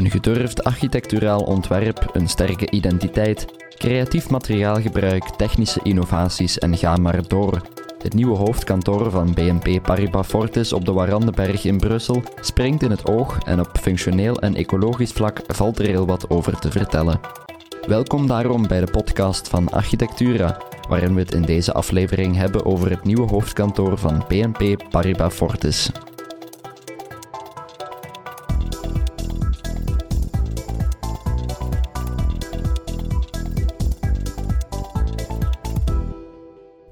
Een gedurfd architecturaal ontwerp, een sterke identiteit, creatief materiaalgebruik, technische innovaties en ga maar door. Het nieuwe hoofdkantoor van BNP Paribas Fortis op de Warandenberg in Brussel springt in het oog en op functioneel en ecologisch vlak valt er heel wat over te vertellen. Welkom daarom bij de podcast van Architectura, waarin we het in deze aflevering hebben over het nieuwe hoofdkantoor van BNP Paribas Fortis.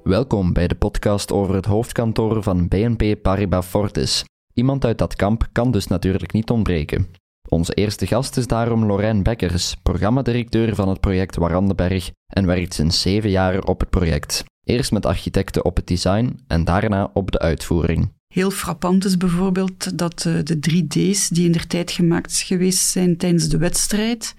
Welkom bij de podcast over het hoofdkantoor van BNP Paribas Fortis. Iemand uit dat kamp kan dus natuurlijk niet ontbreken. Onze eerste gast is daarom Lorijn Bekkers, programmadirecteur van het project Warandenberg en werkt sinds zeven jaar op het project. Eerst met architecten op het design en daarna op de uitvoering. Heel frappant is bijvoorbeeld dat eh, de 3D's die in der tijd gemaakt geweest zijn tijdens de wedstrijd,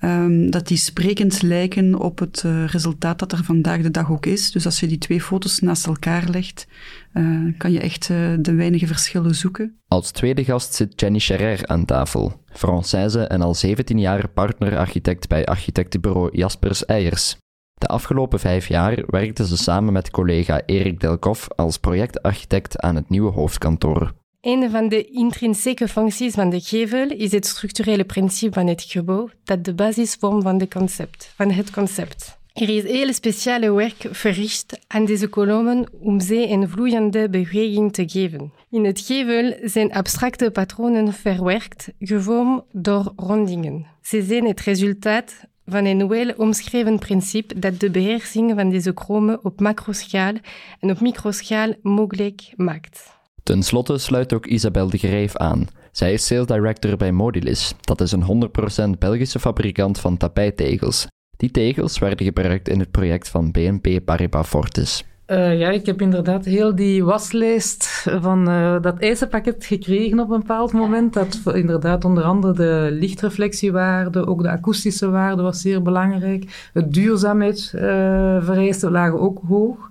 um, dat die sprekend lijken op het uh, resultaat dat er vandaag de dag ook is. Dus als je die twee foto's naast elkaar legt, uh, kan je echt uh, de weinige verschillen zoeken. Als tweede gast zit Jenny Scherer aan tafel, Française en al 17 jaar partnerarchitect bij architectenbureau Jaspers Eyers. De afgelopen vijf jaar werkte ze samen met collega Erik Delkoff als projectarchitect aan het nieuwe hoofdkantoor. Een van de intrinsieke functies van de gevel is het structurele principe van het gebouw dat de basis vormt van, de concept, van het concept. Er is heel speciale werk verricht aan deze kolommen om ze een vloeiende beweging te geven. In het gevel zijn abstracte patronen verwerkt, gevormd door rondingen. Ze zijn het resultaat van een wel omschreven principe dat de beheersing van deze kromen op macroschaal en op microschaal mogelijk maakt. Ten slotte sluit ook Isabel de Greef aan. Zij is sales director bij Modilis. Dat is een 100% Belgische fabrikant van tapijtegels. Die tegels werden gebruikt in het project van BNP Paribas Fortis. Uh, ja, ik heb inderdaad heel die waslijst van uh, dat eisenpakket gekregen op een bepaald moment. Dat inderdaad onder andere de lichtreflectiewaarde, ook de akoestische waarde was zeer belangrijk. Het duurzaamheidsvereisten uh, lagen ook hoog.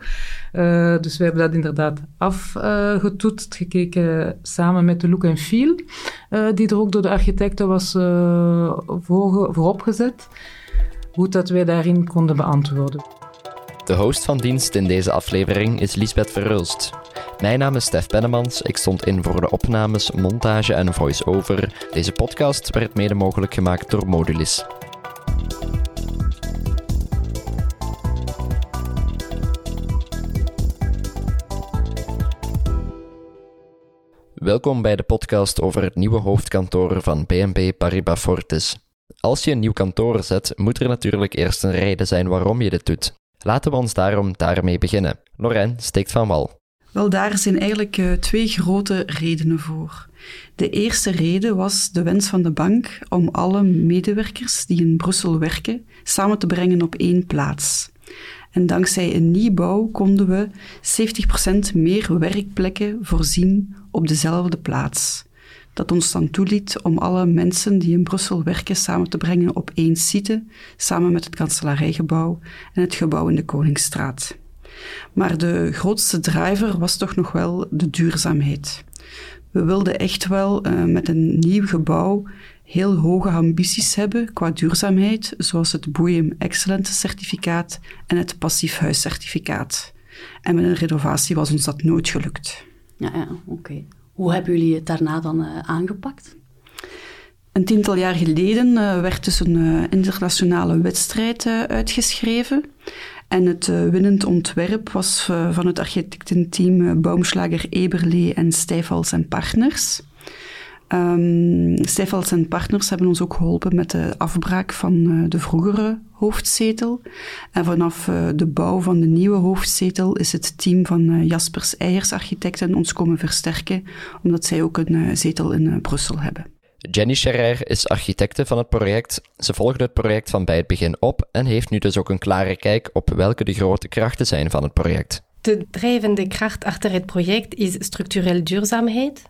Dus we hebben dat inderdaad afgetoetst, gekeken samen met de look en feel, die er ook door de architecten was voor, vooropgezet. Hoe dat wij daarin konden beantwoorden. De host van dienst in deze aflevering is Lisbeth Verhulst. Mijn naam is Stef Pennemans, ik stond in voor de opnames, montage en voice-over. Deze podcast werd mede mogelijk gemaakt door Modulis. Welkom bij de podcast over het nieuwe hoofdkantoor van BNP Paribas Fortis. Als je een nieuw kantoor zet, moet er natuurlijk eerst een reden zijn waarom je dit doet. Laten we ons daarom daarmee beginnen. Lorraine steekt van wal. Wel, daar zijn eigenlijk uh, twee grote redenen voor. De eerste reden was de wens van de bank om alle medewerkers die in Brussel werken samen te brengen op één plaats. En dankzij een nieuwbouw konden we 70% meer werkplekken voorzien op dezelfde plaats. Dat ons dan toeliet om alle mensen die in Brussel werken samen te brengen op één site, samen met het kanselarijgebouw en het gebouw in de Koningsstraat. Maar de grootste driver was toch nog wel de duurzaamheid. We wilden echt wel uh, met een nieuw gebouw heel hoge ambities hebben qua duurzaamheid, zoals het BOEM Excellence certificaat en het Passief Huiscertificaat. En met een renovatie was ons dat nooit gelukt. Ja, ja oké. Hoe hebben jullie het daarna dan uh, aangepakt? Een tiental jaar geleden uh, werd dus een uh, internationale wedstrijd uitgeschreven. En het winnend ontwerp was van het architectenteam Baumschlager Eberle en Stijfals en Partners. Um, Stijfels en Partners hebben ons ook geholpen met de afbraak van uh, de vroegere hoofdzetel. En vanaf uh, de bouw van de nieuwe hoofdzetel is het team van uh, Jaspers Eyers Architecten ons komen versterken, omdat zij ook een zetel in Brussel hebben. Jenny Scherer is architecte van het project. Ze volgde het project van bij het begin op en heeft nu dus ook een klare kijk op welke de grote krachten zijn van het project. De drijvende kracht achter het project is structureel duurzaamheid.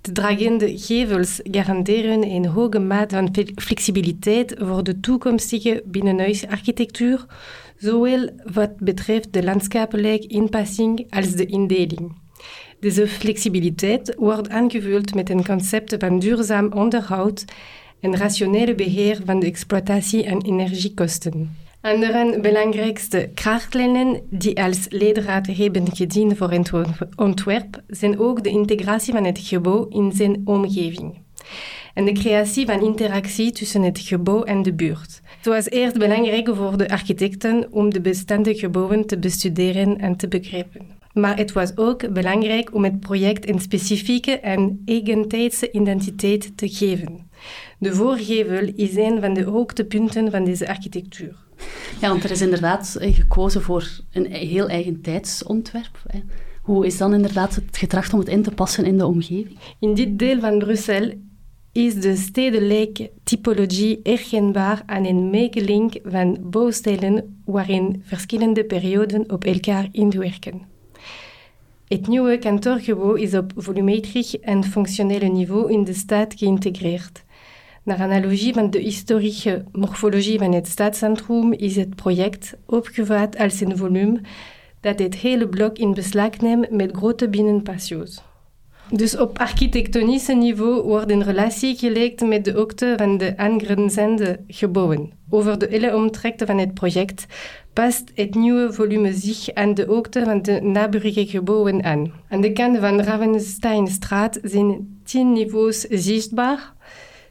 De dragende gevels garanderen een hoge maat van flexibiliteit voor de toekomstige binnenhuisarchitectuur, zowel wat betreft de landschapelijke inpassing als de indeling. Deze flexibiliteit wordt aangevuld met een concept van duurzaam onderhoud en rationele beheer van de exploitatie- en energiekosten. Andere belangrijkste krachtlijnen die als leidraad hebben gediend voor het ontwerp zijn ook de integratie van het gebouw in zijn omgeving en de creatie van interactie tussen het gebouw en de buurt. Het was eerst belangrijk voor de architecten om de bestaande gebouwen te bestuderen en te begrijpen. Maar het was ook belangrijk om het project een specifieke en eigentijdse identiteit te geven. De voorgevel is een van de hoogtepunten van deze architectuur. Ja, want er is inderdaad gekozen voor een heel eigen tijdsontwerp. Hoe is dan inderdaad het getracht om het in te passen in de omgeving? In dit deel van Brussel is de stedelijke typologie herkenbaar aan een mengeling van bouwstijlen waarin verschillende perioden op elkaar inwerken. Het nieuwe kantoorgebouw is op volumetrisch en functionele niveau in de stad geïntegreerd. Naar analogie van de historische morfologie van het stadcentrum is het project opgevat als een volume dat het hele blok in beslag neemt met grote binnenpatio's. Dus op architectonisch niveau wordt een relatie gelegd met de hoogte van de aangrenzende gebouwen. Over de hele omtrek van het project past het nieuwe volume zich aan de hoogte van de naburige gebouwen aan. Aan de kant van Ravensteinstraat zijn tien niveaus zichtbaar,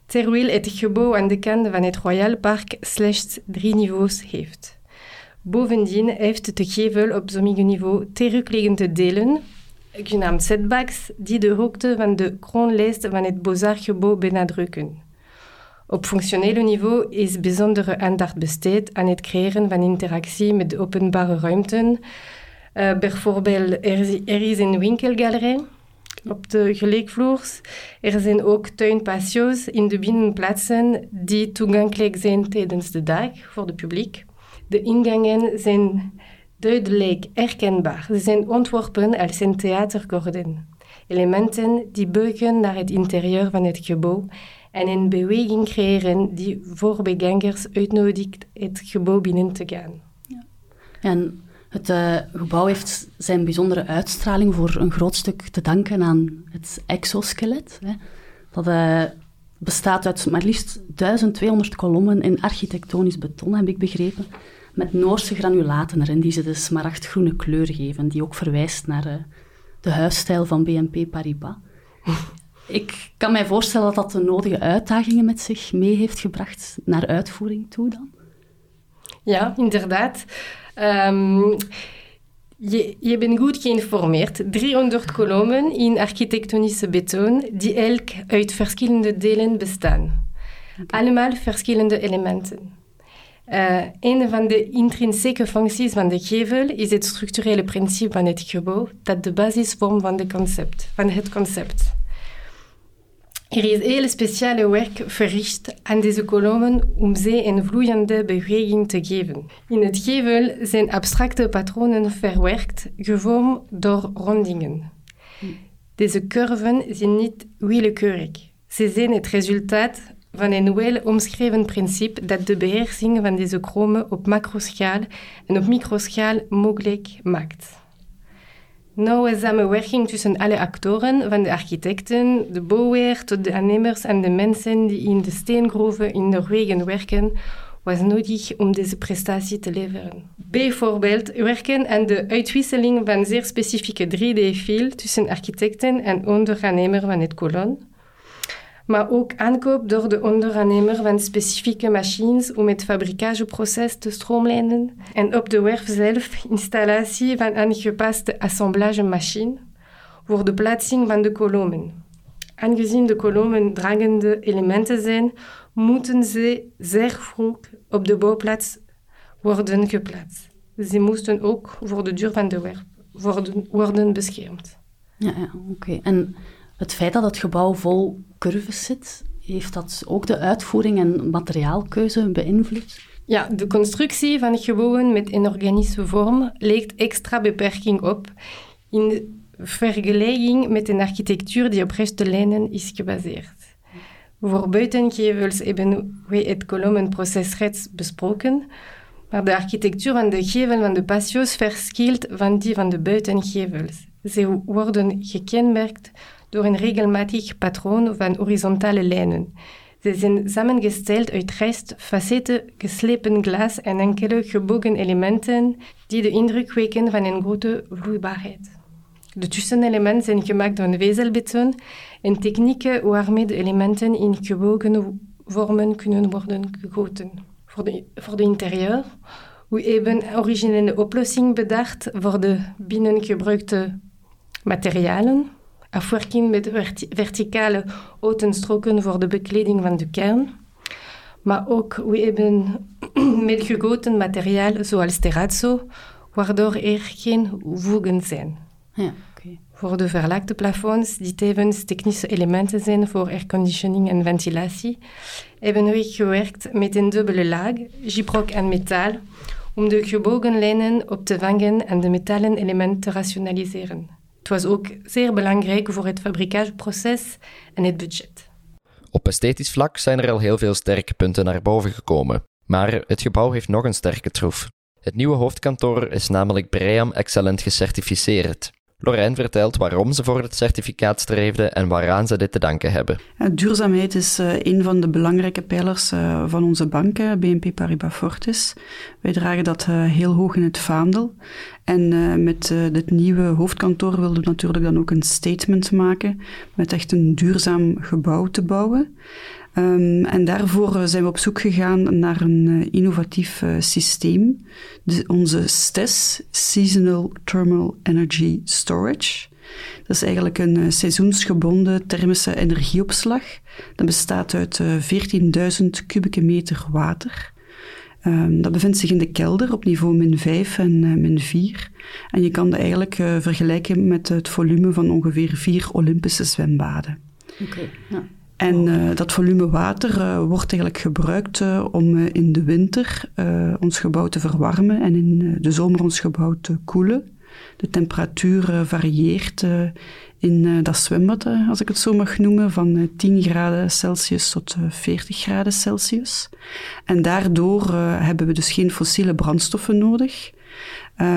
terwijl het gebouw aan de kant van het Royal Park slechts drie niveaus heeft. Bovendien heeft de gevel op sommige niveau terugliggende delen, genaamd setbacks, die de hoogte van de kroonlijst van het Beaux-Arts-gebouw benadrukken. Op functioneel niveau is bijzondere aandacht besteed aan het creëren van interactie met openbare ruimten. Uh, bijvoorbeeld, er, er is een winkelgalerij op de gelijkvloers. Er zijn ook tuinpatio's in de binnenplaatsen die toegankelijk zijn tijdens de dag voor het publiek. De ingangen zijn duidelijk herkenbaar. Ze zijn ontworpen als een theatergordijn. Elementen die buigen naar het interieur van het gebouw en een beweging creëren die voorbijgangers uitnodigt het gebouw binnen te gaan. Ja. En het uh, gebouw heeft zijn bijzondere uitstraling voor een groot stuk te danken aan het exoskelet. Hè. Dat uh, bestaat uit maar liefst 1200 kolommen in architectonisch beton, heb ik begrepen met Noorse granulaten erin, die ze de smaragdgroene kleur geven, die ook verwijst naar uh, de huisstijl van BNP Paribas. Ik kan mij voorstellen dat dat de nodige uitdagingen met zich mee heeft gebracht naar uitvoering toe dan. Ja, inderdaad. Um, je, je, bent goed geïnformeerd. 300 kolommen in architectonische beton, die elk uit verschillende delen bestaan. Allemaal verschillende elementen. Uh, een van de intrinsieke functies van de gevel is het structurele principe van het gebouw, dat de basis vormt van, de concept, van het concept. Er is heel speciale werk verricht aan deze kolommen om ze een vloeiende beweging te geven. In het gevel zijn abstracte patronen verwerkt, gevormd door rondingen. Deze curven zijn niet willekeurig. Ze zijn het resultaat van een wel omschreven principe dat de beheersing van deze chromen op macroschaal en op microschaal mogelijk maakt. Nauwe samenwerking tussen alle actoren, van de architecten, de bouwer tot de aannemers en de mensen die in de steengroeven in Noorwegen werken, was nodig om deze prestatie te leveren. Bijvoorbeeld werken aan de uitwisseling van zeer specifieke 3D-fil tussen architecten en onderaannemer van het kolon, maar ook aankoop door de onderaannemer van specifieke machines om het fabrikageproces te stroomlijnen en op de werf zelf installatie van aangepaste assemblagemachine voor de plaatsing van de kolommen. Aangezien de kolommen dragende elementen zijn, moeten ze zeer vroeg op de bouwplaats worden geplaatst. Ze moesten ook voor de duur van de werf worden, worden beschermd. Ja, ja oké. En het feit dat het gebouw vol curves zit, heeft dat ook de uitvoering en materiaalkeuze beïnvloed? Ja, de constructie van gebouwen met een organische vorm legt extra beperking op in vergelijking met een architectuur die op rechte lijnen is gebaseerd. Voor buitengevels hebben wij het kolommenproces reeds besproken, maar de architectuur van de gevel van de patio's verschilt van die van de buitengevels. Ze worden gekenmerkt door een regelmatig patroon van horizontale lijnen, Ze zijn samengesteld uit rijst, facetten, geslepen glas en enkele gebogen elementen die de indruk wekken van een grote vloeibaarheid. De tussenelementen zijn gemaakt van vezelbeton en technieken waarmee de elementen in gebogen vormen kunnen worden gegoten. Voor de, voor de interieur, we hebben een originele oplossing bedacht voor de binnengebruikte materialen, afwerking met verticale houten stroken voor de bekleding van de kern. Maar ook we hebben met gegoten materiaal zoals terrazzo, waardoor er geen voegen zijn. Ja, Voor de verlaagde plafonds, die tevens technische elementen zijn voor airconditioning en ventilatie, hebben we gewerkt met een dubbele laag, gyprok en metaal, om de gebogen lijnen op te vangen en de metalen elementen te rationaliseren. Het was ook zeer belangrijk voor het fabrikageproces en het budget. Op esthetisch vlak zijn er al heel veel sterke punten naar boven gekomen. Maar het gebouw heeft nog een sterke troef. Het nieuwe hoofdkantoor is namelijk BREAM Excellent gecertificeerd. Lorijn vertelt waarom ze voor het certificaat streefden en waaraan ze dit te danken hebben. Duurzaamheid is uh, een van de belangrijke pijlers uh, van onze banken, BNP Paribas Fortis. Wij dragen dat uh, heel hoog in het vaandel. En met dit nieuwe hoofdkantoor wilden we natuurlijk dan ook een statement maken met echt een duurzaam gebouw te bouwen. Um, en daarvoor eh, zijn we op zoek gegaan naar een innovatief systeem. Onze STES, Seasonal Thermal Energy Storage. Dat is eigenlijk een seizoensgebonden thermische energieopslag. Dat bestaat uit 14.000 kubieke meter water. Um, dat bevindt zich in de kelder op niveau min 5 en min 4. En je kan dat eigenlijk vergelijken met het volume van ongeveer vier Olympische zwembaden. Oké, okay, ja. En uh, dat volume water uh, wordt eigenlijk gebruikt uh, om in de winter ons gebouw te verwarmen en in de zomer ons gebouw te koelen. De temperatuur varieert in dat zwembad, als ik het zo mag noemen, van 10 graden Celsius tot 40 graden Celsius. En daardoor hebben we dus geen fossiele brandstoffen nodig.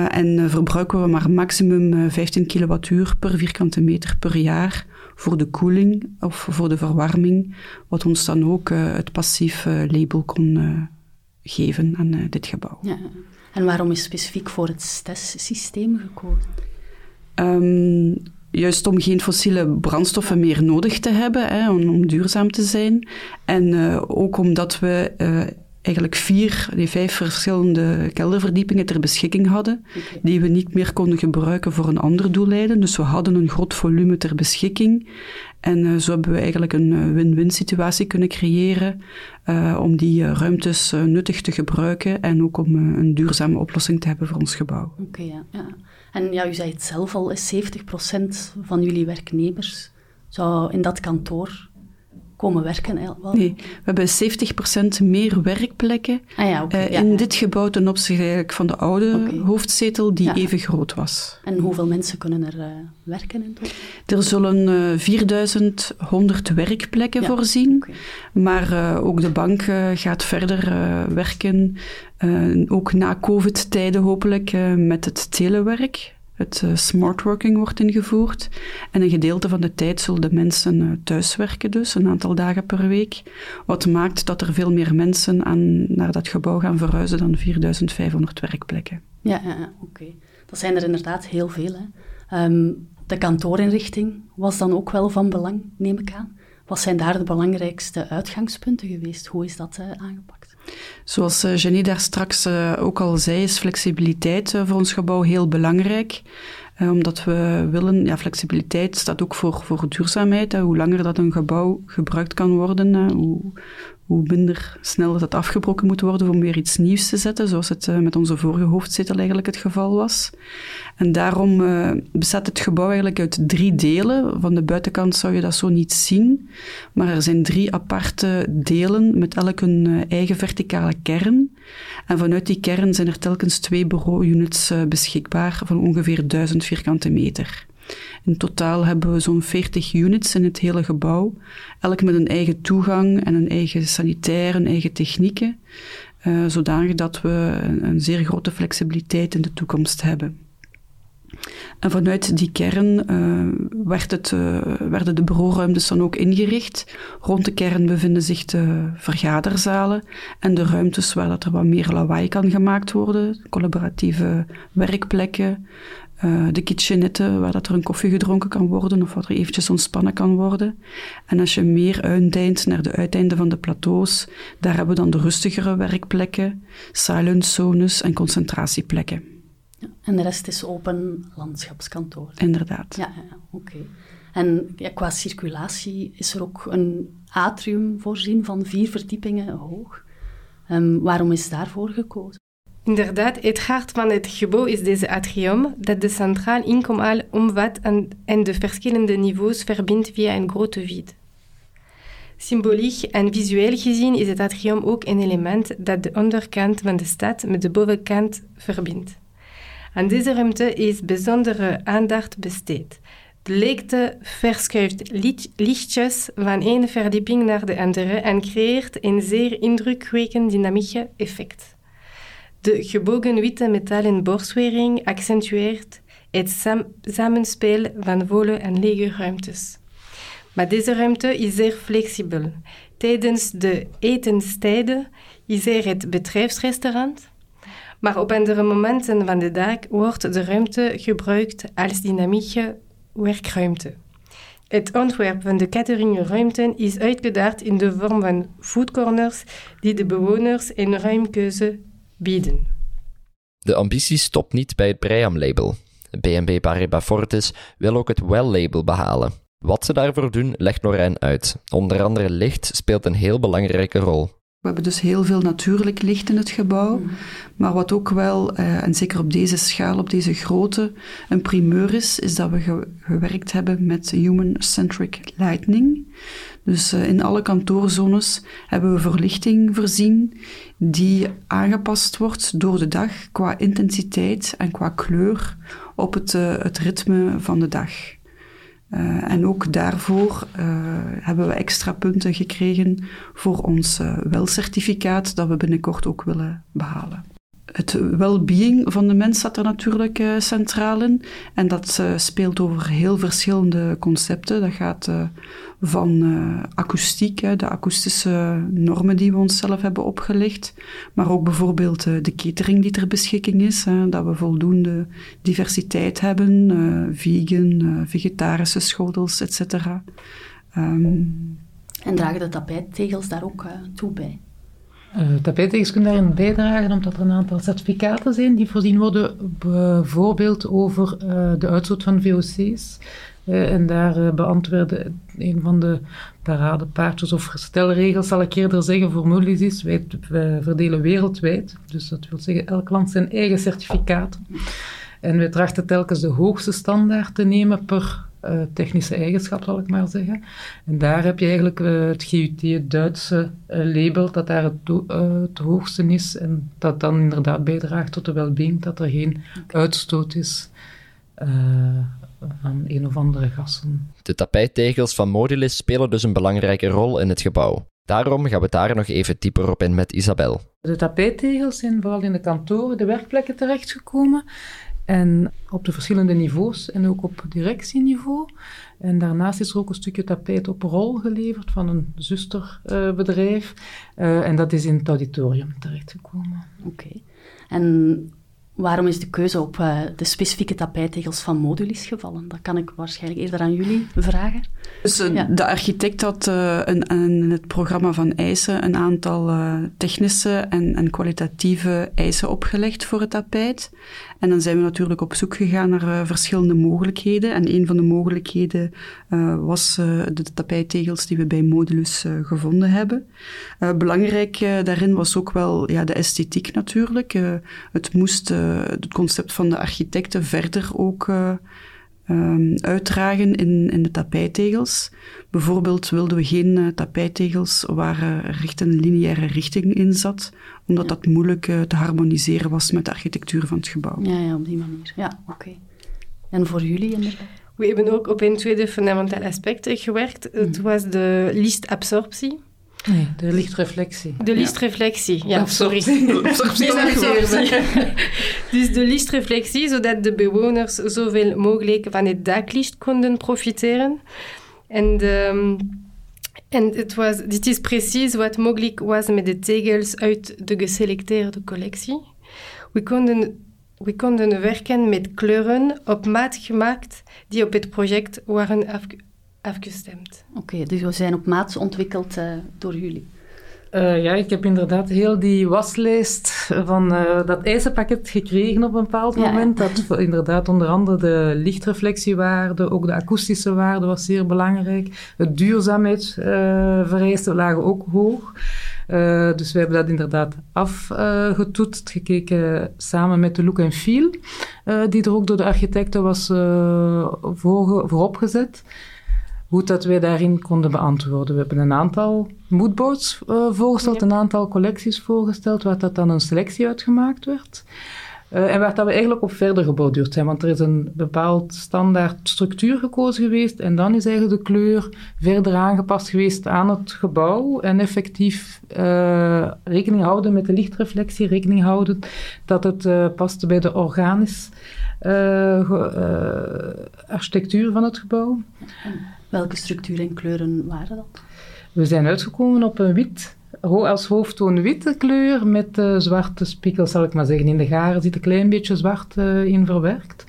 en verbruiken we maar maximum 15 kilowattuur per vierkante meter per jaar voor de koeling of voor de verwarming, wat ons dan ook het passief label kon geven aan dit gebouw. Ja. En waarom is specifiek voor het STES-systeem gekozen? Um, juist om geen fossiele brandstoffen meer nodig te hebben, hè, om, om, duurzaam te zijn. En ook omdat we eigenlijk vier, nee, vijf verschillende kelderverdiepingen ter beschikking hadden, die we niet meer konden gebruiken voor een ander doeleinde. Dus we hadden een groot volume ter beschikking. En uh, zo hebben we eigenlijk een uh, win-win situatie kunnen creëren uh, om die ruimtes nuttig te gebruiken en ook om een duurzame oplossing te hebben voor ons gebouw. Oké, okay, ja, ja. En ja, u zei het zelf al, 70% van jullie werknemers zou in dat kantoor komen werken? Wel? Nee, we hebben 70% meer werkplekken ah, ja, okay, uh, in ja. dit gebouw ten opzichte van de oude okay. hoofdzetel, die even groot was. En hoeveel mensen kunnen er uh, werken in totaal? Er zullen uh, 4100 werkplekken voorzien, maar ook de bank gaat verder werken, ook na COVID-tijden hopelijk, met het telewerk. Het uh, smart working wordt ingevoerd. En een gedeelte van de tijd zullen de mensen uh, thuiswerken, dus een aantal dagen per week. Wat maakt dat er veel meer mensen aan, naar dat gebouw gaan verhuizen dan 4500 werkplekken. Ja, ja, oké. Dat zijn er inderdaad heel veel. Hè. Um, de kantoorinrichting was dan ook wel van belang, neem ik aan. Wat zijn daar de belangrijkste uitgangspunten geweest? Hoe is dat uh, aangepakt? Zoals uh, Jenny daar straks uh, ook al zei, is flexibiliteit voor ons gebouw heel belangrijk. Omdat we willen, ja, flexibiliteit staat ook voor, voor duurzaamheid. hoe langer dat een gebouw gebruikt kan worden, hoe, hoe minder snel dat afgebroken moet worden om weer iets nieuws te zetten, zoals het uh, met onze vorige hoofdzetel eigenlijk het geval was. En daarom uh, bestaat het gebouw eigenlijk uit drie delen. Van de buitenkant zou je dat zo niet zien, maar er zijn drie aparte delen met elk een eigen verticale kern. En vanuit die kern zijn er telkens twee bureauunits beschikbaar van ongeveer 1000 vierkante meter. In totaal hebben we zo'n 40 units in het hele gebouw, elk met een eigen toegang en een eigen sanitair, een eigen technieken, uh, zodanig dat we een, zeer grote flexibiliteit in de toekomst hebben. En vanuit die kern uh, werd het, uh, werden de bureauruimtes dan ook ingericht. Rond de kern bevinden zich de vergaderzalen en de ruimtes waar dat er wat meer lawaai kan gemaakt worden. Collaboratieve werkplekken, uh, de kitchenette waar dat er een koffie gedronken kan worden of wat er eventjes ontspannen kan worden. En als je meer uitdeint naar de uiteinden van de plateaus, daar hebben we dan de rustigere werkplekken, silent zones en concentratieplekken. Ja, en de rest is open landschapskantoor. Inderdaad. Ja, ja oké. En ja, qua circulatie is er ook een atrium voorzien van vier verdiepingen hoog. Um, waarom is daarvoor gekozen? Inderdaad, het hart van het gebouw is deze atrium dat de centraal inkomaal omvat en, en de verschillende niveaus verbindt via een grote vide. Symboliek en visueel gezien is het atrium ook een element dat de onderkant van de stad met de bovenkant verbindt. Aan deze ruimte is bijzondere aandacht besteed. De leegte verschuift lichtjes van één verdieping naar de andere en creëert een zeer indrukwekkend dynamieke effect. De gebogen witte metalen borstwering accentueert het sam samenspel van volle en lege ruimtes. Maar deze ruimte is zeer flexibel. Tijdens de etenstijden is er het bedrijfsrestaurant, maar op andere momenten van de dag wordt de ruimte gebruikt als dynamieke werkruimte. Het ontwerp van de cateringruimten is uitgedacht in de vorm van foodcorners die de bewoners een ruim keuze bieden. De ambitie stopt niet bij het Breiam-label. BNB Paribas Fortis wil ook het WELL-label behalen. Wat ze daarvoor doen, legt Lorijn uit. Onder andere licht speelt een heel belangrijke rol. We hebben dus heel veel natuurlijk licht in het gebouw. Mhm. Maar wat ook wel, eh, en zeker op deze schaal, op deze grootte, een primeur is, is dat we gewerkt hebben met human-centric lighting. Dus uh, in alle kantoorzones hebben we verlichting voorzien die aangepast wordt door de dag qua intensiteit en qua kleur op het, uh, het ritme van de dag. Uh, en ook daarvoor uh, hebben we extra punten gekregen voor ons uh, welcertificaat dat we binnenkort ook willen behalen. Het well-being van de mens staat er natuurlijk centraal in. En dat speelt over heel verschillende concepten. Dat gaat van uh, akoestiek, de akoestische normen die we onszelf hebben opgelegd, maar ook bijvoorbeeld de catering die ter beschikking is, hè, dat we voldoende diversiteit hebben, vegan, vegetarische schotels, etc. Um, en dragen de tapijttegels daar ook toe bij? Uh, kunnen daarin bijdragen omdat er een aantal certificaten zijn die voorzien worden, bijvoorbeeld over de uitstoot van VOC's. Uh, en daar uh, beantwoordde een van de paradepaardjes of stelregels, zal ik eerder zeggen, voor Moody's is, wij, verdelen wereldwijd. Dus dat wil zeggen, elk land zijn eigen certificaat. En wij trachten telkens de hoogste standaard te nemen per uh, technische eigenschap, zal ik maar zeggen. En daar heb je eigenlijk het GUT, het Duitse label, dat daar het, het, hoogste is. En dat dan inderdaad bijdraagt tot de well-being, dat er geen uitstoot is van een of andere gassen. De tapijttegels van Modulis spelen dus een belangrijke rol in het gebouw. Daarom gaan we daar nog even dieper op in met Isabel. De tapijttegels zijn vooral in de kantoren, de werkplekken terechtgekomen. En op de verschillende niveaus en ook op directieniveau. En daarnaast is er ook een stukje tapijt op rol geleverd van een zusterbedrijf. Uh, en dat is in het auditorium terechtgekomen. Oké. En Waarom is de keuze op uh, de specifieke tapijttegels van Modulis gevallen? Dat kan ik waarschijnlijk eerder aan jullie vragen. Dus uh, ja. de architect had uh, een, een, het programma van eisen een aantal technische en, en, kwalitatieve eisen opgelegd voor het tapijt. En dan zijn we natuurlijk op zoek gegaan naar verschillende mogelijkheden. En een van de mogelijkheden was de tapijttegels die we bij Modulus gevonden hebben. belangrijk daarin was ook wel ja, de esthetiek natuurlijk. het moest het concept van de architecten verder ook um, uitdragen in, in de tapijttegels. Bijvoorbeeld wilden we geen uh, tapijttegels waar er echt een lineaire richting in zat, omdat dat moeilijk uh, te harmoniseren was met de architectuur van het gebouw. Ja, ja op die manier. Ja, oké. Okay. En voor jullie inderdaad? We hebben ook op een tweede fundamental aspect gewerkt. Het mhm. was de lichtabsorptie. Nee, de lichtreflectie. De lichtreflectie, ja, sorry. Dus de lichtreflectie, zodat de bewoners zoveel mogelijk van het daklicht konden profiteren. En, de, en het was, dit is precies wat mogelijk was met de tegels uit de geselecteerde collectie. We konden, we konden werken met kleuren op maat gemaakt die op het project waren afge- afgestemd. Oké, dus we zijn op maat ontwikkeld eh, door jullie. Eh, ja, ik heb inderdaad heel die waslijst van eh, dat eisenpakket gekregen op een bepaald Ja, ja. moment. Dat inderdaad onder andere de lichtreflectiewaarde, ook de akoestische waarde was zeer belangrijk. Het duurzaamheidsvereisten lagen ook hoog. Eh, dus we hebben dat inderdaad afgetoetst, gekeken samen met de look and feel, eh, die er ook door de architecten was eh, vooropgezet hoe dat wij daarin konden beantwoorden. We hebben een aantal moodboards eh, voorgesteld, Ja. een aantal collecties voorgesteld, waar dat dan een selectie uitgemaakt werd. Eh, en waar dat we eigenlijk op verder geborduurd zijn, want er is een bepaald standaard structuur gekozen geweest en dan is eigenlijk de kleur verder aangepast geweest aan het gebouw en effectief eh, rekening houden met de lichtreflectie, rekening houden dat het paste bij de organisch ge- eh, architectuur van het gebouw. Welke structuur en kleuren waren dat? We zijn uitgekomen op een wit, als hoofdtoon witte kleur met eh, zwarte spikkels, zal ik maar zeggen. In de garen zit een klein beetje zwart eh, in verwerkt.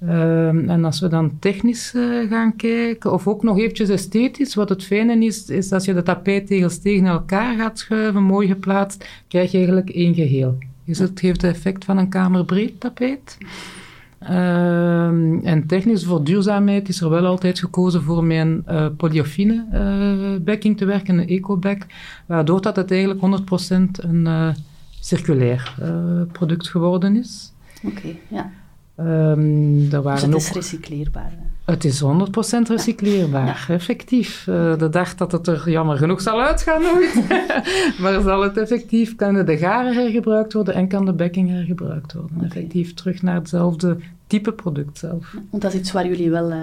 Ehm, en als we dan technisch eh, gaan kijken, of ook nog eventjes esthetisch, wat het fijne is, is als je de tapijttegels tegen elkaar gaat schuiven, mooi geplaatst, krijg je eigenlijk één geheel. Dus het geeft het effect van een kamerbreed tapijt. Ehm, en technisch voor duurzaamheid is er wel altijd gekozen voor mijn eh polyofine eh backing te werken, een eco-back, waardoor dat het eigenlijk 100% een eh, circulair product geworden is. Oké, ja. Ehm er Dus waren het ook... is recycleerbaar. hè? Het is 100% recycleerbaar, effectief. Eh, de dag dat het er jammer genoeg zal uitgaan nooit. maar zal het effectief, kunnen de garen hergebruikt worden en kan de backing hergebruikt worden. Effectief terug naar hetzelfde type product zelf. Want dat is iets waar jullie wel eh,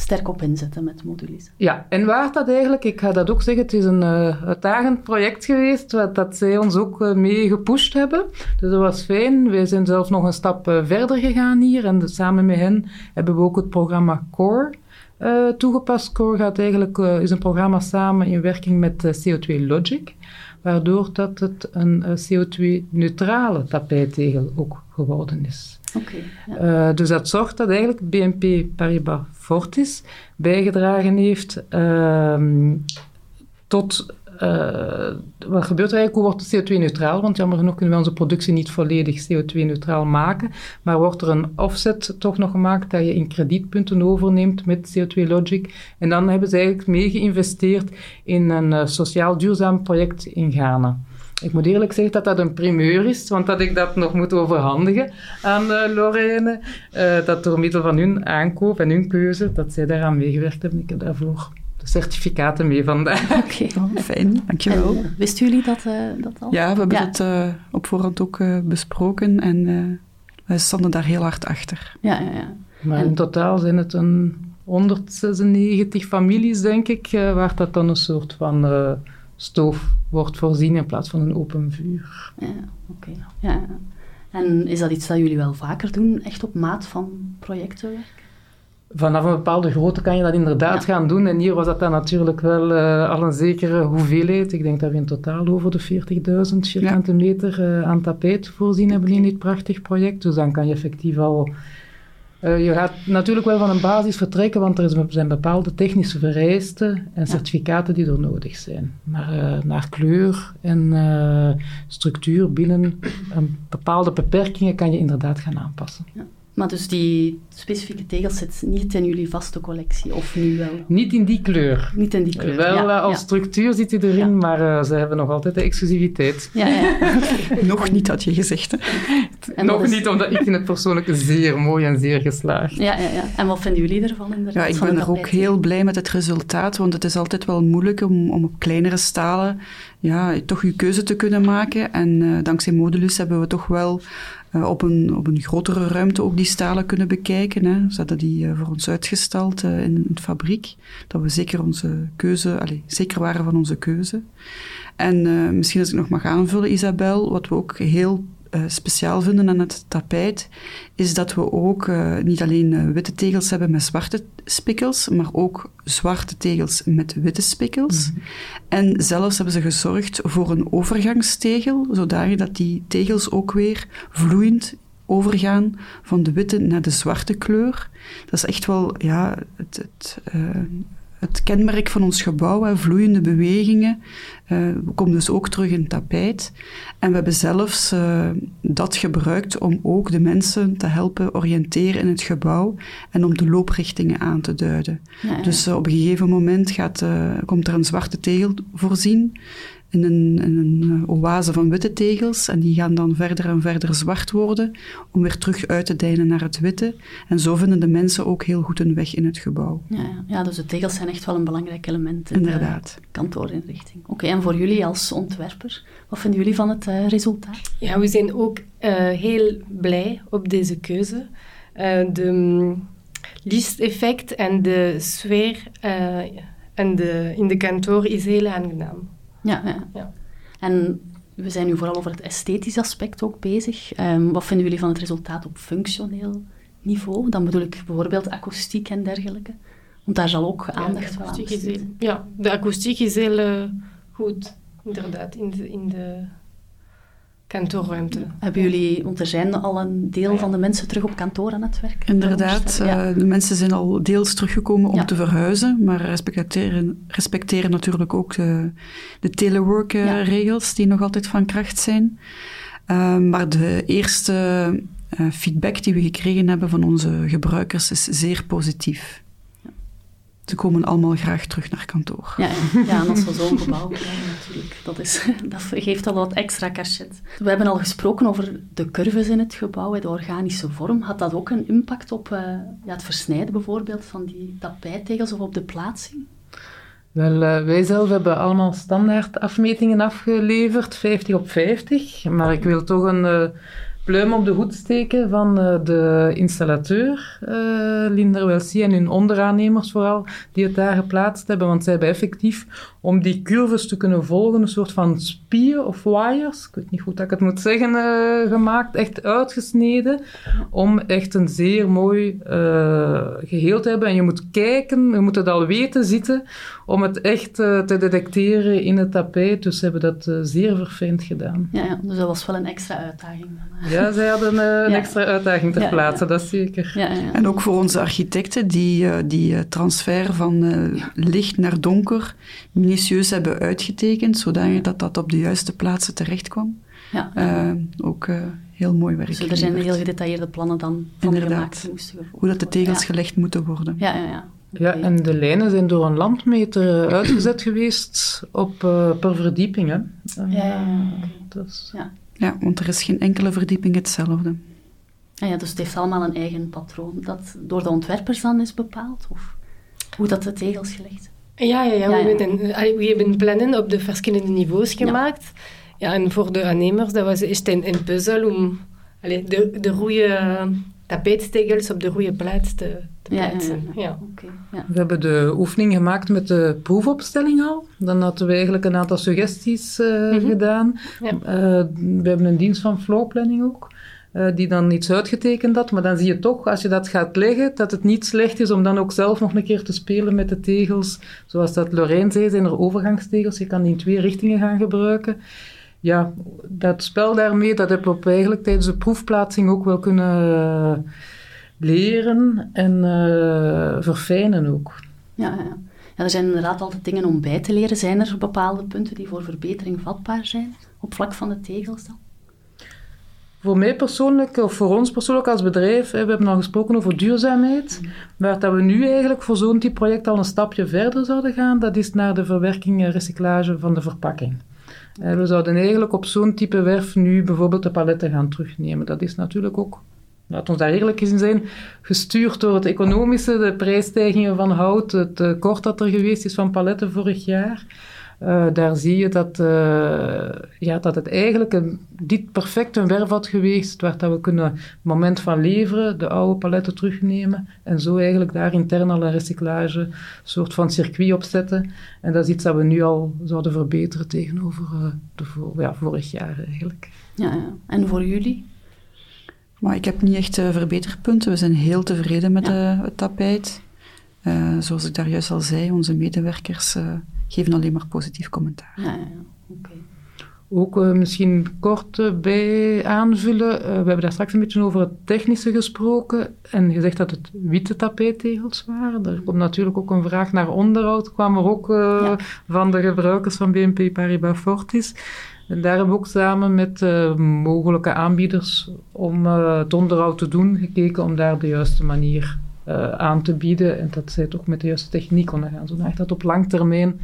sterk op inzetten met modules. Ja, en waar dat eigenlijk, ik ga dat ook zeggen, het is een eh, uitdagend project geweest, wat dat zij ons ook eh, mee gepusht hebben. Dus dat was fijn. Wij zijn zelfs nog een stap eh, verder gegaan hier en dus samen met hen hebben we ook het programma CORE toegepast. CORE gaat eigenlijk, is een programma samen in werking met eh, CO2 Logic, waardoor dat het een eh, CO2-neutrale tapijttegel ook geworden is. Oké, ja. Dus dat zorgt dat eigenlijk BNP Paribas Fortis bijgedragen heeft ehm, tot... eh, wat gebeurt er eigenlijk? Hoe wordt het CO2-neutraal? Want jammer genoeg kunnen we onze productie niet volledig CO2-neutraal maken. Maar wordt er een offset toch nog gemaakt dat je in kredietpunten overneemt met CO2 Logic. En dan hebben ze eigenlijk mee geïnvesteerd in een eh, sociaal duurzaam project in Ghana. Ik moet eerlijk zeggen dat dat een primeur is, want dat ik dat nog moet overhandigen aan uh, Lorraine. Uh, dat door middel van hun aankoop en hun keuze, dat zij daaraan meegewerkt hebben. Ik heb daarvoor de certificaten mee vandaag. Oké. Oh, fijn, dankjewel. En, uh, wisten jullie dat, uh, dat al? Ja, we hebben ja. het uh, op voorhand ook uh, besproken en uh, wij stonden daar heel hard achter. Ja, ja, ja. Maar en... in totaal zijn het een 196 families, denk ik, uh, waar dat dan een soort van uh, stoof wordt voorzien in plaats van een open vuur. Ja, oké. Okay. Ja. En is dat iets dat jullie wel vaker doen, echt op maat van projecten? Vanaf een bepaalde grootte kan je dat inderdaad ja. gaan doen. En hier was dat dan natuurlijk wel uh, al een zekere hoeveelheid. Ik denk dat we in totaal over de 40.000 vierkante meter uh, aan tapijt voorzien hebben in dit prachtig project. Dus dan kan je effectief al... Uh, je gaat natuurlijk wel van een basis vertrekken, want er zijn bepaalde technische vereisten en certificaten die er nodig zijn. Maar naar kleur en structuur binnen bepaalde beperkingen kan je inderdaad gaan aanpassen. Ja. Maar dus die specifieke tegels zit niet in jullie vaste collectie, of nu wel? Niet in die kleur. Niet in die kleur, Wel ja, als ja. structuur zit hij erin, ja. maar uh, ze hebben nog altijd de exclusiviteit. Ja, ja. nog niet, had je gezegd. Hè? Nog is... niet, omdat ik vind het persoonlijk zeer mooi en zeer geslaagd. Ja, ja, ja. En wat vinden jullie ervan inderdaad? Ja, ik ben er ook heel blij met het resultaat, want het is altijd wel moeilijk om, om op kleinere stalen ja, toch je keuze te kunnen maken. En uh, dankzij Modulus hebben we toch wel uh, op, een, op een grotere ruimte ook die stalen kunnen bekijken. Hè. Ze hadden die uh, voor ons uitgestald in, in de fabriek. Dat we zeker onze keuze, allez, zeker waren van onze keuze. En misschien als ik nog mag aanvullen, Isabel, wat we ook heel uh, speciaal vinden aan het tapijt, is dat we ook uh, niet alleen uh, witte tegels hebben met zwarte spikkels, maar ook zwarte tegels met witte spikkels. Mm -hmm. En zelfs hebben ze gezorgd voor een overgangstegel, zodanig dat die tegels ook weer vloeiend overgaan van de witte naar de zwarte kleur. Dat is echt wel ja, het, het het kenmerk van ons gebouw, hè, vloeiende bewegingen, uh, komt dus ook terug in het tapijt. En we hebben zelfs uh, dat gebruikt om ook de mensen te helpen oriënteren in het gebouw en om de looprichtingen aan te duiden. Ja, ja. Dus uh, op een gegeven moment gaat, komt er een zwarte tegel voorzien in een, in een eh, oase van witte tegels. En die gaan dan verder en verder zwart worden om weer terug uit te dijnen naar het witte. En zo vinden de mensen ook heel goed hun weg in het gebouw. Ja, ja dus de tegels zijn echt wel een belangrijk element in Inderdaad. de kantoorinrichting. Oké, okay, en voor jullie als ontwerper, wat vinden jullie van het uh, resultaat? Ja, we zijn ook uh, heel blij op deze keuze. Uh, de um, lichteffect en de sfeer en de, in de kantoor is heel aangenaam. Ja, ja. ja. En we zijn nu vooral over het esthetisch aspect ook bezig. Um, wat vinden jullie van het resultaat op functioneel niveau? Dan bedoel ik bijvoorbeeld akoestiek en dergelijke. Want daar zal ook aandacht ja, aan. Ja, de akoestiek is heel uh, goed, inderdaad, in de, in de kantoorruimte. Hebben jullie, want er zijn al een deel van de mensen terug op kantoor aan het werk? Inderdaad, ja. uh, de mensen zijn al deels teruggekomen om ja. te verhuizen, maar respecteren, respecteren natuurlijk ook de, de telework-regels ja. die nog altijd van kracht zijn. Uh, maar de eerste uh, feedback die we gekregen hebben van onze gebruikers is zeer positief. Ze komen allemaal graag terug naar kantoor. Ja, ja en als we zo'n gebouw krijgen natuurlijk, dat, is, dat geeft al wat extra cachet. We hebben al gesproken over de curves in het gebouw, de organische vorm. Had dat ook een impact op uh, ja, het versnijden bijvoorbeeld van die tapijttegels of op de plaatsing? Wel, uh, wij zelf hebben allemaal standaard afmetingen afgeleverd, 50 op 50. Maar ik wil toch een... Uh, pluim op de hoed steken van uh, de installateur, uh, Linder en hun onderaannemers vooral, die het daar geplaatst hebben. Want zij hebben effectief, om die curves te kunnen volgen, een soort van spier of wires, ik weet niet goed dat ik het moet zeggen, uh, gemaakt, echt uitgesneden, om echt een zeer mooi geheel te hebben. En je moet kijken, je moet het al weten zitten, om het echt te detecteren in het tapijt. Dus ze hebben dat zeer verfijnd gedaan. Ja, ja, dus dat was wel een extra uitdaging. Ja, zij hadden uh, een ja. extra uitdaging ter ja, plaatse, dat zeker. En ook voor onze architecten die uh, die transfer van licht naar donker minutieus hebben uitgetekend, zodat dat dat op de juiste plaatsen terecht kwam. Ja. ook heel mooi werk. Dus er zijn heel gedetailleerde plannen dan van Inderdaad. gemaakt Hoe dat de tegels gelegd moeten worden. Ja, ja, ja. En de lijnen zijn door een landmeter uitgezet geweest op, uh, per verdieping. Hè. Uh, ja, ja, dus. ja. Ja, want er is geen enkele verdieping hetzelfde. Ah ja, dus het heeft allemaal een eigen patroon dat door de ontwerpers dan is bepaald? Of hoe dat de tegels gelegd? Ja, ja, ja, ja, we, Hebben, we hebben plannen op de verschillende niveaus gemaakt. Ja, en voor de aannemers dat was echt een, een puzzel om allee, de, de goede tapijtstegels op de goede plaats te, te plaatsen. Ja, ja, okay, ja. We hebben de oefening gemaakt met de proefopstelling al. Dan hadden we eigenlijk een aantal suggesties uh, mm -hmm. gedaan. Uh, we hebben een dienst van flowplanning ook. Uh, die dan iets uitgetekend had, maar dan zie je toch, als je dat gaat leggen, dat het niet slecht is om dan ook zelf nog een keer te spelen met de tegels. Zoals dat Lorraine zei, zijn er overgangstegels, je kan die in twee richtingen gaan gebruiken ja, dat spel daarmee, dat heb ik eigenlijk tijdens de proefplaatsing ook wel kunnen uh, leren en uh, verfijnen ook. Ja, ja. ja, er zijn inderdaad altijd dingen om bij te leren. Zijn er bepaalde punten die voor verbetering vatbaar zijn op vlak van de tegels dan? Voor mij persoonlijk, of voor ons persoonlijk als bedrijf, we hebben al gesproken over duurzaamheid, maar dat we nu eigenlijk voor zo'n type project al een stapje verder zouden gaan, dat is naar de verwerking en recyclage van de verpakking. En we zouden eigenlijk op zo'n type werf nu bijvoorbeeld de paletten gaan terugnemen. Dat is natuurlijk ook, laat ons daar eerlijk in zijn, gestuurd door het economische, de prijsstijgingen van hout, het tekort dat er geweest is van paletten vorig jaar. Uh, daar zie je dat, uh, ja, dat het eigenlijk een, dit perfect een werf had geweest, waar dat we kunnen het moment van leveren, de oude paletten terugnemen en zo eigenlijk daar intern al een recyclage soort van circuit opzetten. En dat is iets dat we nu al zouden verbeteren tegenover uh, de ja, vorig jaar eigenlijk. Ja, ja, en voor jullie? Maar ik heb niet echt verbeterpunten. We zijn heel tevreden met ja. het tapijt. zoals ik daar juist al zei, onze medewerkers geven alleen maar positief commentaar. Ja, ja. Okay. Ook uh, misschien kort uh, bij aanvullen. Uh, we hebben daar straks een beetje over het technische gesproken en gezegd dat het witte tapijttegels waren. Er komt natuurlijk ook een vraag naar onderhoud, kwam er ook ja. van de gebruikers van BNP Paribas Fortis. En daar hebben we ook samen met mogelijke aanbieders om het onderhoud te doen gekeken om daar de juiste manier uh, aan te bieden en dat zij toch met de juiste techniek ondergaan. Zodat dat op lang termijn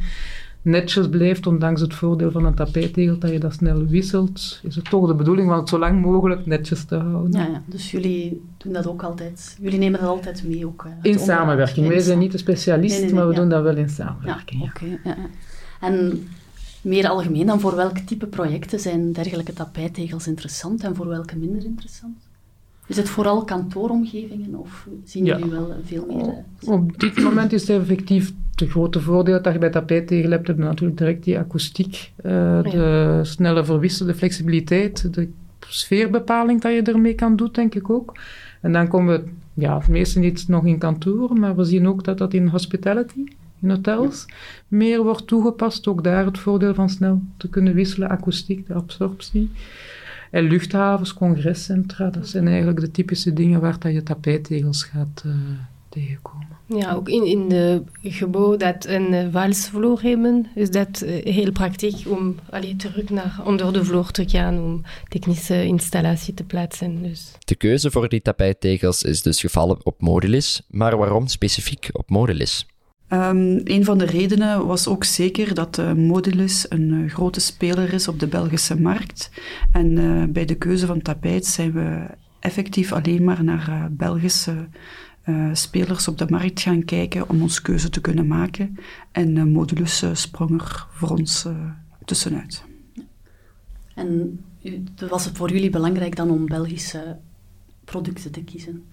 netjes blijft, ondanks het voordeel van een tapijttegel dat je dat snel wisselt, is het toch de bedoeling om het zo lang mogelijk netjes te houden. Ja, ja. dus jullie doen dat ook altijd, jullie nemen dat altijd mee ook. in samenwerking. Wij zijn niet de specialist, nee, nee, nee, maar we ja. doen dat wel in samenwerking. Ja, oké. Okay, en meer algemeen dan, voor welk type projecten zijn dergelijke tapijttegels interessant en voor welke minder interessant? Is het vooral kantooromgevingen of zien jullie wel veel meer? Uh, Op dit moment is het effectief de grote voordeel dat je bij tapijttegel hebt, heb je natuurlijk direct die akoestiek, uh, ja. de snelle verwisselen, de flexibiliteit, de sfeerbepaling dat je ermee kan doen, denk ik ook. En dan komen we, ja, het meeste niet nog in kantoor, maar we zien ook dat dat in hospitality, in hotels, ja. meer wordt toegepast. Ook daar het voordeel van snel te kunnen wisselen, akoestiek, de absorptie. En luchthavens, congrescentra, dat zijn eigenlijk de typische dingen waar dat je tapijttegels gaat uh, tegenkomen. Ja, ook in, in de gebouw dat een uh, valsvloer hebben, is dat uh, heel praktisch om allee, terug naar onder de vloer te gaan om technische installatie te plaatsen. Dus. De keuze voor die tapijttegels is dus gevallen op Modulis, maar waarom specifiek op Modulis? Um, een van de redenen was ook zeker dat Modulus een uh, grote speler is op de Belgische markt. En uh, bij de keuze van tapijt zijn we effectief alleen maar naar Belgische spelers op de markt gaan kijken om ons keuze te kunnen maken. En Modulus sprong er voor ons tussenuit. En was het voor jullie belangrijk dan om Belgische producten te kiezen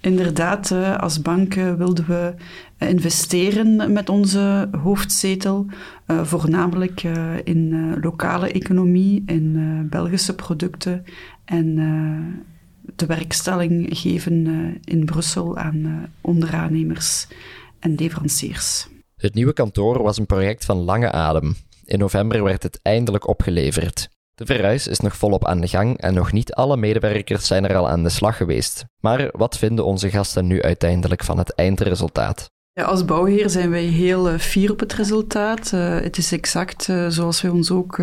Inderdaad, als bank wilden we investeren met onze hoofdzetel, uh, voornamelijk in lokale economie, in Belgische producten en de werkstelling geven in Brussel aan onderaannemers en leveranciers. Het nieuwe kantoor was een project van lange adem. In november werd het eindelijk opgeleverd. De verhuis is nog volop aan de gang en nog niet alle medewerkers zijn er al aan de slag geweest. Maar wat vinden onze gasten nu uiteindelijk van het eindresultaat? Ja, als bouwheer zijn wij heel uh, fier op het resultaat. Uh, het is exact uh, zoals wij ons ook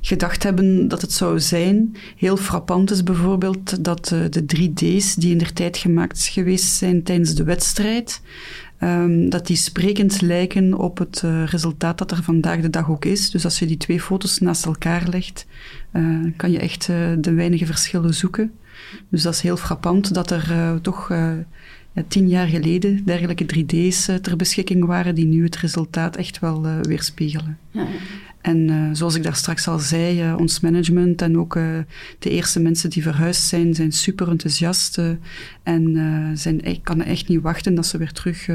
gedacht hebben dat het zou zijn. Heel frappant is bijvoorbeeld dat de 3D's die in der tijd gemaakt geweest zijn tijdens de wedstrijd, Um, dat die sprekend lijken op het uh, resultaat dat er vandaag de dag ook is. Dus als je die twee foto's naast elkaar legt, uh, kan je echt uh, de weinige verschillen zoeken. Dus dat is heel frappant dat er toch tien jaar geleden dergelijke 3D's ter beschikking waren die nu het resultaat echt wel weerspiegelen. Ja. En uh, zoals ik daar straks al zei, uh, ons management en ook uh, de eerste mensen die verhuisd zijn, zijn super enthousiast en zijn, ik kan echt niet wachten dat ze weer terug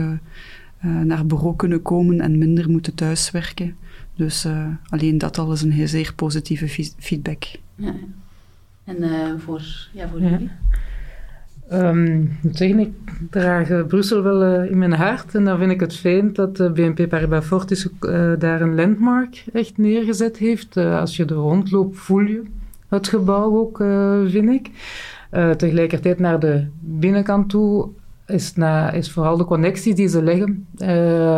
naar bureau kunnen komen en minder moeten thuiswerken. Dus alleen dat al is een heel zeer positieve feedback. Ja. En voor, ja, voor ja. Um, ik zeggen, ik draag Brussel wel uh, in mijn hart en dan vind ik het fijn dat uh, BNP Paribas Fortis uh, daar een landmark echt neergezet heeft. als je er rondloopt voel je het gebouw ook, vind ik. tegelijkertijd naar de binnenkant toe is, na, is vooral de connecties die ze leggen.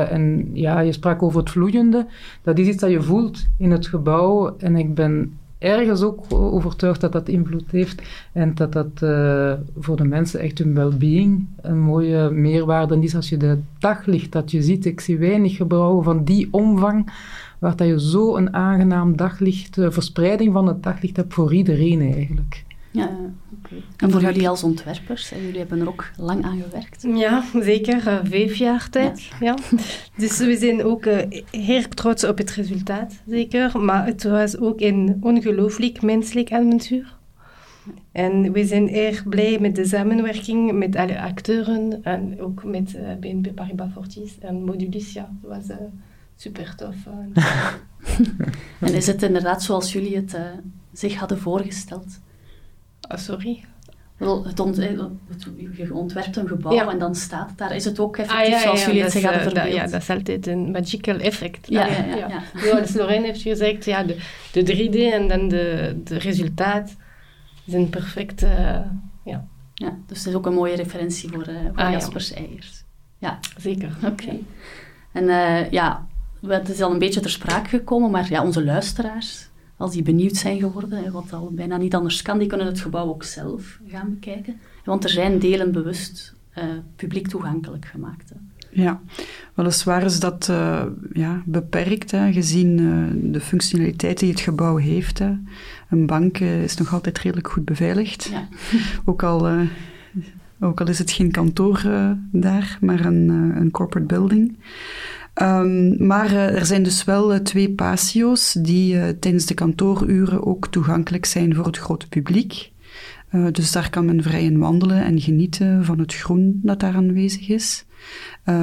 en ja, je sprak over het vloeiende. Dat is iets dat je voelt in het gebouw en ik ben ergens ook overtuigd dat dat invloed heeft en dat dat uh, voor de mensen echt hun well-being een mooie meerwaarde is als je de daglicht dat je ziet. Ik zie weinig gebouwen van die omvang waar dat je zo een aangenaam daglicht, uh, verspreiding van het daglicht hebt voor iedereen eigenlijk. Ja, oké. En voor jullie als ontwerpers, hè, jullie hebben er ook lang aan gewerkt. Ja, zeker. Uh, vijf jaar tijd. Ja. Dus we zijn ook uh, heel trots op het resultaat, zeker. Maar het was ook een ongelooflijk menselijk avontuur. En we zijn erg blij met de samenwerking met alle acteuren en ook met uh, BNP Paribas Fortis en Modulis. Ja, het was super tof. en is het inderdaad zoals jullie het zich hadden voorgesteld? Oh, sorry? Wel, het ont je ontwerpt een gebouw en dan staat het daar. Is het ook effectief ah, ja, zoals jullie het zich hadden verbeeld? ja, dat is altijd een magical effect. Ja, ja, ja. Zoals Lorraine heeft gezegd, ja, de, de 3D en dan de, de resultaat zijn perfect. Uh, ja. ja, dus het is ook een mooie referentie voor, uh, voor ah, Jaspers eiers. Ja, zeker. Oké. En uh, ja, het is al een beetje ter sprake gekomen, maar ja, onze luisteraars als die benieuwd zijn geworden, wat al bijna niet anders kan, die kunnen het gebouw ook zelf gaan bekijken. Want er zijn delen bewust uh, publiek toegankelijk gemaakt. Hè. Ja, weliswaar is dat uh, ja, beperkt, hè, gezien uh, de functionaliteit die het gebouw heeft. Hè. Een bank is nog altijd redelijk goed beveiligd. Ja. ook, al, ook al is het geen kantoor daar, maar een, een corporate building. Um, maar uh, er zijn dus wel uh, twee patio's die uh, tijdens de kantooruren ook toegankelijk zijn voor het grote publiek. dus daar kan men vrij in wandelen en genieten van het groen dat daar aanwezig is.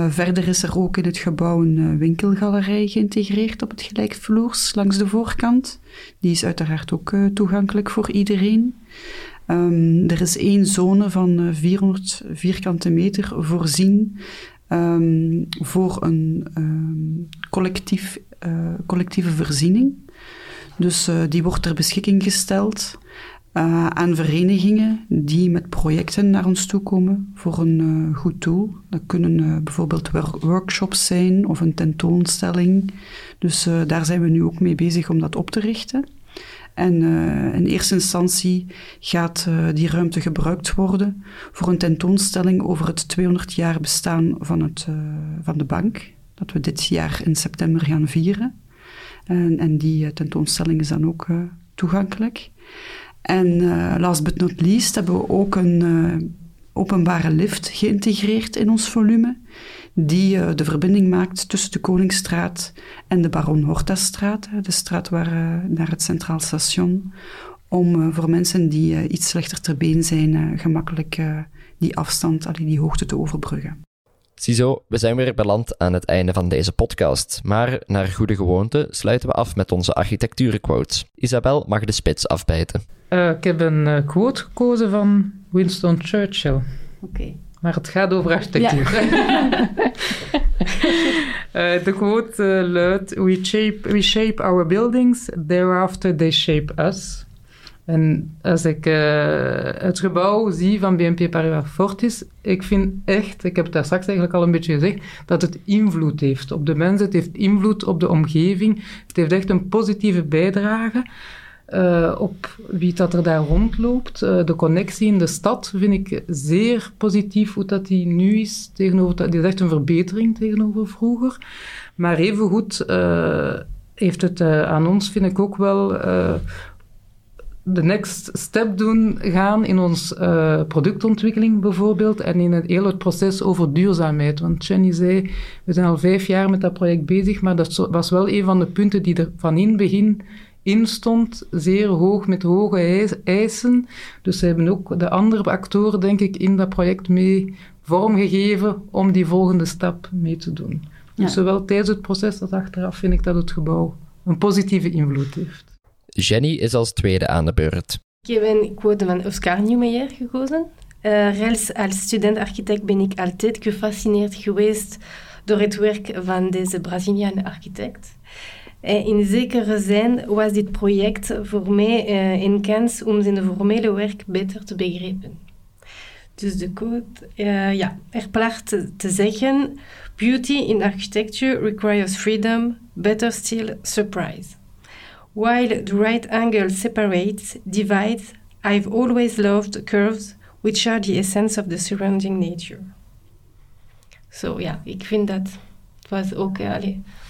verder is er ook in het gebouw een winkelgalerij geïntegreerd op het gelijkvloers langs de voorkant. Die is uiteraard ook toegankelijk voor iedereen. Um, er is één zone van 400 vierkante meter voorzien um, voor een um, collectief, uh, collectieve voorziening. Dus uh, die wordt ter beschikking gesteld uh, aan verenigingen die met projecten naar ons toe komen voor een goed doel. Dat kunnen bijvoorbeeld workshops zijn of een tentoonstelling. Dus daar zijn we nu ook mee bezig om dat op te richten. En uh, in eerste instantie gaat uh, die ruimte gebruikt worden voor een tentoonstelling over het 200 jaar bestaan van, het, uh, van de bank, dat we dit jaar in september gaan vieren. En, en die tentoonstelling is dan ook toegankelijk. En last but not least hebben we ook een openbare lift geïntegreerd in ons volume die uh, de verbinding maakt tussen de Koningsstraat en de Baron Hortastraat, de straat waar, uh, naar het Centraal Station, om uh, voor mensen die iets slechter ter been zijn, gemakkelijk die afstand, allee, die hoogte te overbruggen. Ziezo, we zijn weer beland aan het einde van deze podcast. Maar naar goede gewoonte sluiten we af met onze architectuurquotes. Isabel mag de spits afbijten. ik heb een quote gekozen van Winston Churchill. Oké. Okay. Maar het gaat over architectuur. Ja. uh, de quote uh, luidt: we shape, we shape our buildings, thereafter they shape us. En als ik uh, het gebouw zie van BNP Paribas Fortis, ik vind echt, ik heb het daar straks eigenlijk al een beetje gezegd, dat het invloed heeft op de mensen, het heeft invloed op de omgeving, het heeft echt een positieve bijdrage. Uh, op wie dat er daar rondloopt. Uh, de connectie in de stad vind ik zeer positief hoe dat die nu is. Tegenover, dat is echt een verbetering tegenover vroeger. Maar evengoed uh, heeft het aan ons, vind ik ook wel, de next step doen gaan in ons productontwikkeling bijvoorbeeld en in het hele proces over duurzaamheid. Want Jenny zei, we zijn al vijf jaar met dat project bezig, maar dat was wel een van de punten die er van in begin in stond, zeer hoog met hoge eisen. Dus ze hebben ook de andere actoren, denk ik, in dat project mee vormgegeven om die volgende stap mee te doen. Dus zowel tijdens het proces als achteraf vind ik dat het gebouw een positieve invloed heeft. Jenny is als tweede aan de beurt. Ik heb een quote van Oscar Niemeyer gekozen. Uh, als student-architect ben ik altijd gefascineerd geweest door het werk van deze Braziliaanse architect. Eh, in zekere zin was dit project voor mij uh, een kans om zijn formele werk beter te begrijpen. Dus de code, uh, ja, er placht te, zeggen: Beauty in architecture requires freedom, better still, surprise. While the right angle separates, divides, I've always loved curves, which are the essence of the surrounding nature. Zo so, ja, ik vind dat was ook uh,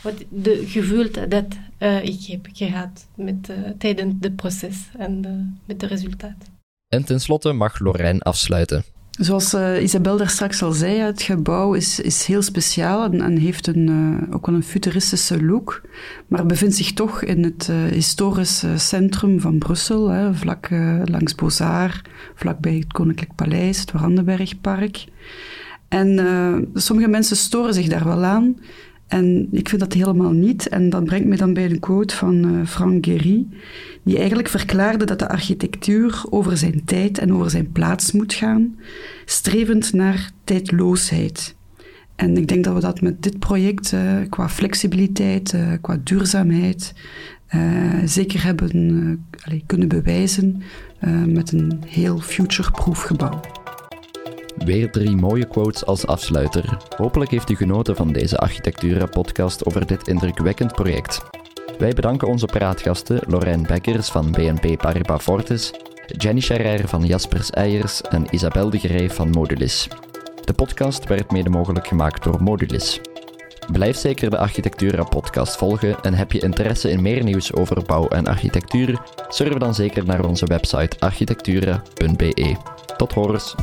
wat de gevoel dat uh, ik heb gehad met, uh, tijdens het proces en met het resultaat. En tenslotte mag Lorijn afsluiten. Zoals uh, Isabel daar straks al zei, het gebouw is, is heel speciaal en, en heeft een, uh, ook wel een futuristische look, maar bevindt zich toch in het uh, historische centrum van Brussel, hè, vlak langs Bozar, vlakbij het Koninklijk Paleis, het Warandenbergpark. En sommige mensen storen zich daar wel aan, en ik vind dat helemaal niet. En dat brengt me dan bij een quote van Frank Gehry, die eigenlijk verklaarde dat de architectuur over zijn tijd en over zijn plaats moet gaan, strevend naar tijdloosheid. En ik denk dat we dat met dit project uh, qua flexibiliteit, qua duurzaamheid, zeker hebben kunnen bewijzen met een heel future-proof gebouw. Weer drie mooie quotes als afsluiter. Hopelijk heeft u genoten van deze Architectura-podcast over dit indrukwekkend project. Wij bedanken onze praatgasten Lorijn Bekkers van BNP Paribas Fortis, Jenny Scherrer van Jaspers Eiers en Isabel de Gerij van Modulis. De podcast werd mede mogelijk gemaakt door Modulis. Blijf zeker de Architectura-podcast volgen en heb je interesse in meer nieuws over bouw en architectuur? Surf dan zeker naar onze website architectura.be. Tot horens!